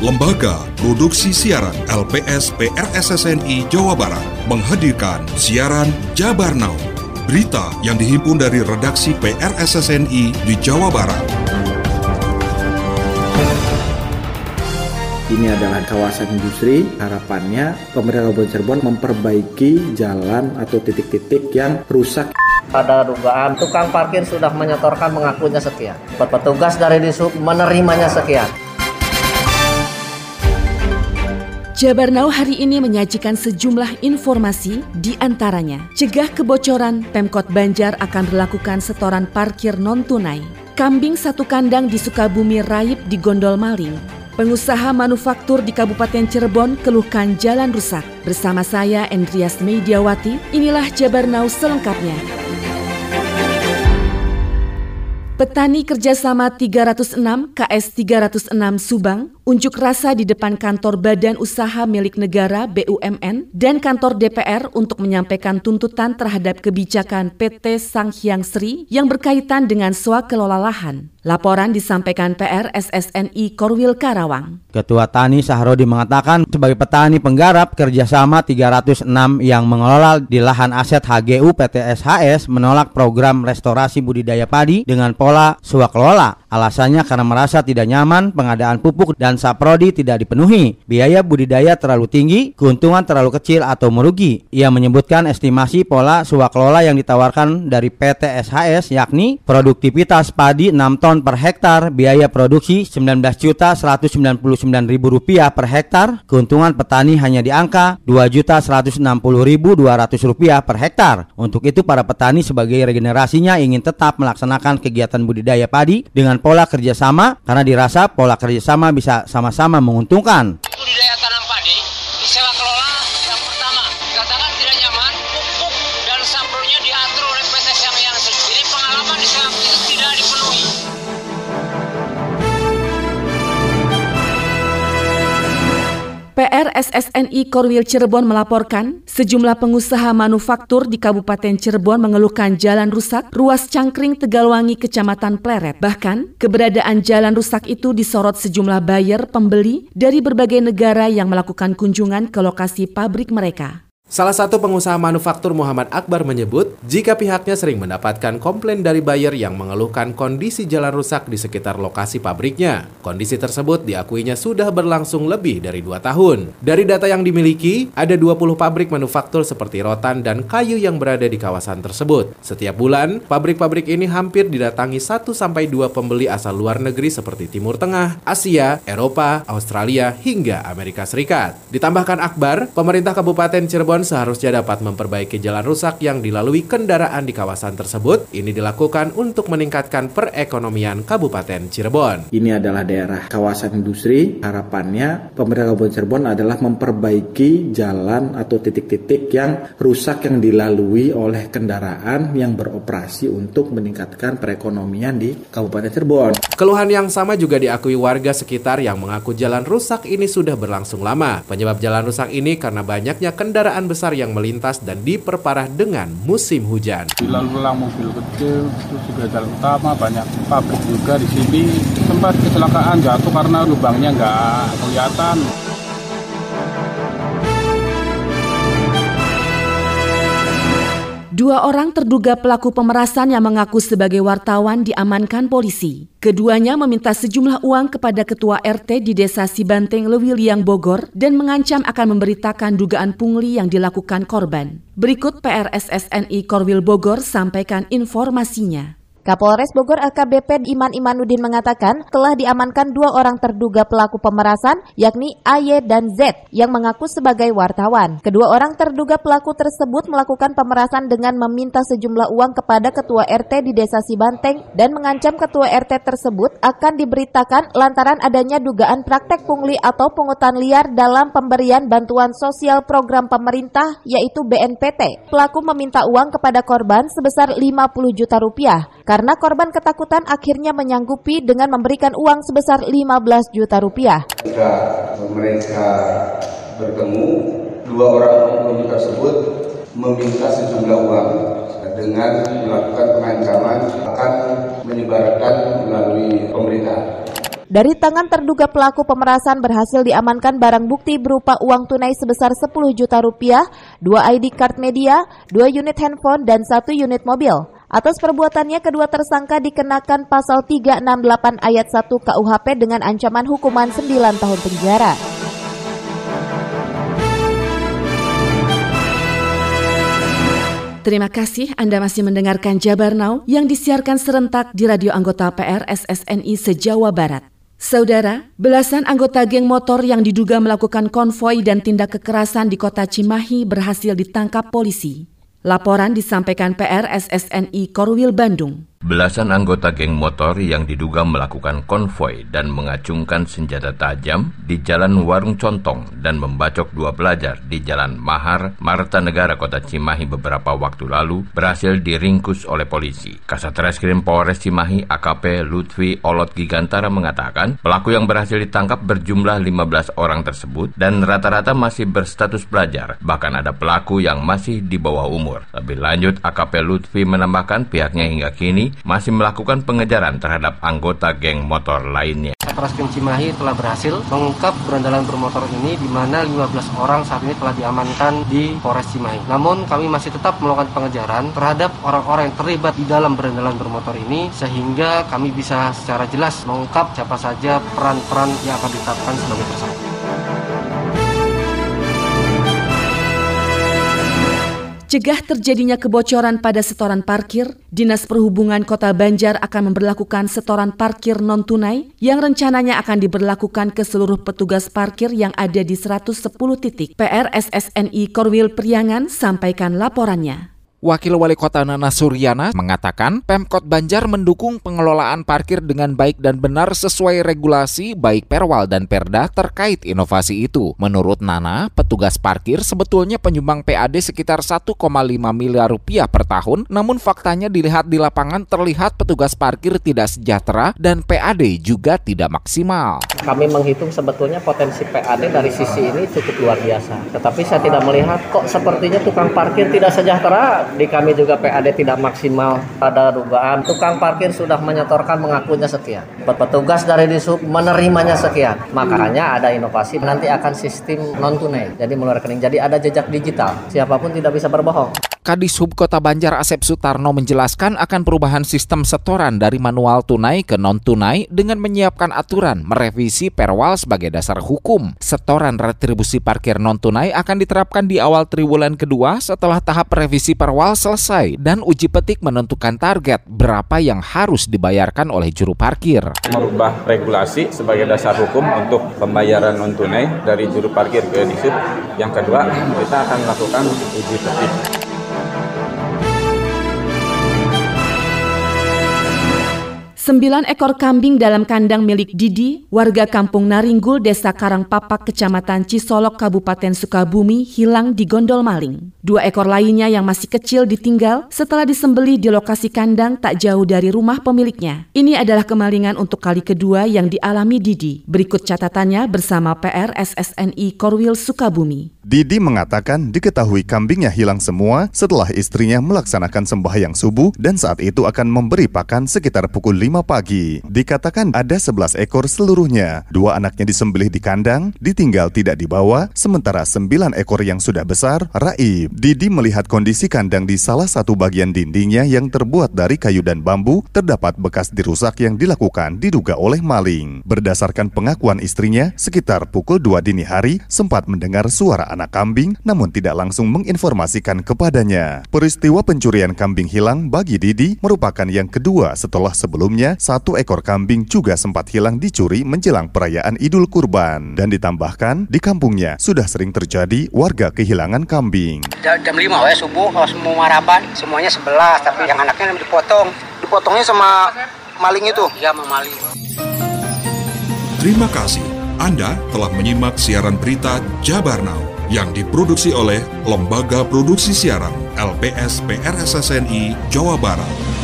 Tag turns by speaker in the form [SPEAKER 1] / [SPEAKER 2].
[SPEAKER 1] Lembaga Produksi Siaran LPS PRSSNI Jawa Barat menghadirkan siaran Jabar Now. Berita yang dihimpun dari redaksi PRSSNI di Jawa Barat.
[SPEAKER 2] Ini adalah kawasan industri. Harapannya pemerintah Kabupaten Cirebon memperbaiki jalan atau titik-titik yang rusak.
[SPEAKER 3] Ada dugaan tukang parkir sudah menyetorkan mengakunya sekian. Petugas dari Disub menerimanya sekian.
[SPEAKER 4] Jabar Now hari ini menyajikan sejumlah informasi di antaranya cegah kebocoran Pemkot Banjar akan melakukan setoran parkir non-tunai. Kambing satu kandang di Sukabumi raib di gondol maling. Pengusaha manufaktur di Kabupaten Cirebon keluhkan jalan rusak. Bersama saya Endrias Mediawati, inilah Jabar Now selengkapnya. Petani kerjasama 306 KS 306 Subang unjuk rasa di depan kantor Badan Usaha Milik Negara BUMN dan kantor DPR untuk menyampaikan tuntutan terhadap kebijakan PT Sanghyang Sri yang berkaitan dengan swakelola lahan. Laporan disampaikan PR SSNI Korwil Karawang.
[SPEAKER 5] Ketua Tani Sahrodi mengatakan sebagai petani penggarap kerjasama 306 yang mengelola di lahan aset HGU PT SHS menolak program restorasi budidaya padi dengan pola swakelola. Alasannya karena merasa tidak nyaman pengadaan pupuk dan saprodi tidak dipenuhi. Biaya budidaya terlalu tinggi, keuntungan terlalu kecil atau merugi. Ia menyebutkan estimasi pola swakelola yang ditawarkan dari PT SHS yakni produktivitas padi 6 ton ton per hektar, biaya produksi 19 juta 199 ribu rupiah per hektar, keuntungan petani hanya di angka 2 juta 160 ribu 200 rupiah per hektar. Untuk itu para petani sebagai regenerasinya ingin tetap melaksanakan kegiatan budidaya padi dengan pola kerjasama karena dirasa pola kerjasama bisa sama-sama menguntungkan.
[SPEAKER 6] Budidaya tanam padi disewa kelola yang pertama dikatakan tidak nyaman, pupuk dan sapronya diatur
[SPEAKER 4] PRSSNI Korwil Cirebon melaporkan sejumlah pengusaha manufaktur di Kabupaten Cirebon mengeluhkan jalan rusak ruas Cangkring Tegalwangi Kecamatan Pleret. Bahkan keberadaan jalan rusak itu disorot sejumlah buyer pembeli dari berbagai negara yang melakukan kunjungan ke lokasi pabrik mereka.
[SPEAKER 7] Salah satu pengusaha manufaktur Muhammad Akbar menyebut, jika pihaknya sering mendapatkan komplain dari buyer yang mengeluhkan kondisi jalan rusak di sekitar lokasi pabriknya. Kondisi tersebut diakuinya sudah berlangsung lebih dari dua tahun. Dari data yang dimiliki, ada 20 pabrik manufaktur seperti rotan dan kayu yang berada di kawasan tersebut. Setiap bulan, pabrik-pabrik ini hampir didatangi 1-2 pembeli asal luar negeri seperti Timur Tengah, Asia, Eropa, Australia, hingga Amerika Serikat. Ditambahkan Akbar, pemerintah Kabupaten Cirebon Cirebon seharusnya dapat memperbaiki jalan rusak yang dilalui kendaraan di kawasan tersebut. Ini dilakukan untuk meningkatkan perekonomian Kabupaten Cirebon.
[SPEAKER 2] Ini adalah daerah kawasan industri. Harapannya pemerintah Kabupaten Cirebon adalah memperbaiki jalan atau titik-titik yang rusak yang dilalui oleh kendaraan yang beroperasi untuk meningkatkan perekonomian di Kabupaten Cirebon.
[SPEAKER 7] Keluhan yang sama juga diakui warga sekitar yang mengaku jalan rusak ini sudah berlangsung lama. Penyebab jalan rusak ini karena banyaknya kendaraan besar yang melintas dan diperparah dengan musim hujan.
[SPEAKER 8] Lalu lalang mobil kecil, terus juga jalan utama, banyak pabrik juga di sini. Sempat kecelakaan jatuh karena lubangnya nggak kelihatan.
[SPEAKER 4] Dua orang terduga pelaku pemerasan yang mengaku sebagai wartawan diamankan polisi. Keduanya meminta sejumlah uang kepada ketua RT di desa Sibanteng Lewiliang Bogor dan mengancam akan memberitakan dugaan pungli yang dilakukan korban. Berikut PRSSNI Korwil Bogor sampaikan informasinya.
[SPEAKER 9] Kapolres Bogor AKBP Iman Imanuddin mengatakan telah diamankan dua orang terduga pelaku pemerasan yakni AY dan Z yang mengaku sebagai wartawan. Kedua orang terduga pelaku tersebut melakukan pemerasan dengan meminta sejumlah uang kepada ketua RT di Desa Sibanteng dan mengancam ketua RT tersebut akan diberitakan lantaran adanya dugaan praktek pungli atau pungutan liar dalam pemberian bantuan sosial program pemerintah yaitu BNPT. Pelaku meminta uang kepada korban sebesar 50 juta rupiah. Karena korban ketakutan akhirnya menyanggupi dengan memberikan uang sebesar 15 juta rupiah.
[SPEAKER 10] Jika mereka bertemu, dua orang penghuni tersebut meminta sejumlah uang dengan melakukan pengancaman akan menyebarkan melalui pemerintah.
[SPEAKER 9] Dari tangan terduga pelaku pemerasan berhasil diamankan barang bukti berupa uang tunai sebesar 10 juta rupiah, dua ID card media, dua unit handphone, dan satu unit mobil. Atas perbuatannya, kedua tersangka dikenakan pasal 368 ayat 1 KUHP dengan ancaman hukuman 9 tahun penjara.
[SPEAKER 4] Terima kasih Anda masih mendengarkan Jabar Now yang disiarkan serentak di radio anggota PR SSNI se-Jawa Barat. Saudara, belasan anggota geng motor yang diduga melakukan konvoi dan tindak kekerasan di kota Cimahi berhasil ditangkap polisi. Laporan disampaikan PR SSNI Korwil Bandung.
[SPEAKER 11] Belasan anggota geng motor yang diduga melakukan konvoi dan mengacungkan senjata tajam di Jalan Warung Contong dan membacok dua pelajar di Jalan Mahar, Marta Negara, Kota Cimahi beberapa waktu lalu berhasil diringkus oleh polisi. Kasat Reskrim Polres Cimahi AKP Lutfi Olot Gigantara mengatakan pelaku yang berhasil ditangkap berjumlah 15 orang tersebut dan rata-rata masih berstatus pelajar, bahkan ada pelaku yang masih di bawah umur. Lebih lanjut, AKP Lutfi menambahkan pihaknya hingga kini masih melakukan pengejaran terhadap anggota geng motor lainnya.
[SPEAKER 3] Satreskrim Cimahi telah berhasil mengungkap berandalan bermotor ini di mana 15 orang saat ini telah diamankan di Polres Cimahi. Namun kami masih tetap melakukan pengejaran terhadap orang-orang yang terlibat di dalam berandalan bermotor ini sehingga kami bisa secara jelas mengungkap siapa saja peran-peran yang akan ditetapkan sebagai tersangka.
[SPEAKER 4] Cegah terjadinya kebocoran pada setoran parkir, Dinas Perhubungan Kota Banjar akan memperlakukan setoran parkir non-tunai yang rencananya akan diberlakukan ke seluruh petugas parkir yang ada di 110 titik. PRSSNI Korwil Priangan sampaikan laporannya.
[SPEAKER 12] Wakil Wali Kota Nana Suryana mengatakan Pemkot Banjar mendukung pengelolaan parkir dengan baik dan benar sesuai regulasi baik Perwal dan Perda terkait inovasi itu. Menurut Nana, petugas parkir sebetulnya penyumbang PAD sekitar 1,5 miliar rupiah per tahun, namun faktanya dilihat di lapangan terlihat petugas parkir tidak sejahtera dan PAD juga tidak maksimal.
[SPEAKER 3] Kami menghitung sebetulnya potensi PAD dari sisi ini cukup luar biasa. Tetapi saya tidak melihat kok sepertinya tukang parkir tidak sejahtera di kami juga PAD tidak maksimal pada dugaan. Tukang parkir sudah menyetorkan mengakunya sekian. Petugas dari disub menerimanya sekian. Makanya ada inovasi nanti akan sistem non tunai jadi melalui rekening jadi ada jejak digital. Siapa pun tidak bisa berbohong
[SPEAKER 12] Kadishub Kota Banjar Asep Sutarno menjelaskan akan perubahan sistem setoran dari manual tunai ke non-tunai dengan menyiapkan aturan merevisi perwal sebagai dasar hukum. Setoran retribusi parkir non-tunai akan diterapkan di awal triwulan kedua setelah tahap revisi perwal selesai dan uji petik menentukan target berapa yang harus dibayarkan oleh juru parkir.
[SPEAKER 13] Merubah regulasi sebagai dasar hukum untuk pembayaran non-tunai dari juru parkir ke disub. Yang kedua, kita akan melakukan uji petik.
[SPEAKER 4] Sembilan ekor kambing dalam kandang milik Didi, warga kampung Naringgul, Desa Karangpapak, Kecamatan Cisolok, Kabupaten Sukabumi, hilang di gondol maling. Dua ekor lainnya yang masih kecil ditinggal setelah disembeli di lokasi kandang tak jauh dari rumah pemiliknya. Ini adalah kemalingan untuk kali kedua yang dialami Didi. Berikut catatannya bersama PR SSNI Korwil Sukabumi.
[SPEAKER 14] Didi mengatakan diketahui kambingnya hilang semua setelah istrinya melaksanakan sembahyang subuh dan saat itu akan memberi pakan sekitar pukul 5 pagi. Dikatakan ada 11 ekor seluruhnya. Dua anaknya disembelih di kandang, ditinggal tidak dibawa, sementara 9 ekor yang sudah besar raib. Didi melihat kondisi kandang di salah satu bagian dindingnya yang terbuat dari kayu dan bambu, terdapat bekas dirusak yang dilakukan diduga oleh maling. Berdasarkan pengakuan istrinya, sekitar pukul 2 dini hari sempat mendengar suara anak kambing namun tidak langsung menginformasikan kepadanya. Peristiwa pencurian kambing hilang bagi Didi merupakan yang kedua setelah sebelumnya satu ekor kambing juga sempat hilang dicuri menjelang perayaan Idul Kurban. Dan ditambahkan, di kampungnya sudah sering terjadi warga kehilangan kambing.
[SPEAKER 15] Jam 5 ya subuh, kalau semua harapan, semuanya 11, tapi yang anaknya dipotong. Dipotongnya sama maling itu? Iya, sama maling.
[SPEAKER 1] Terima kasih. Anda telah menyimak siaran berita Jabar Now yang diproduksi oleh Lembaga Produksi Siaran LPS PRSSNI Jawa Barat.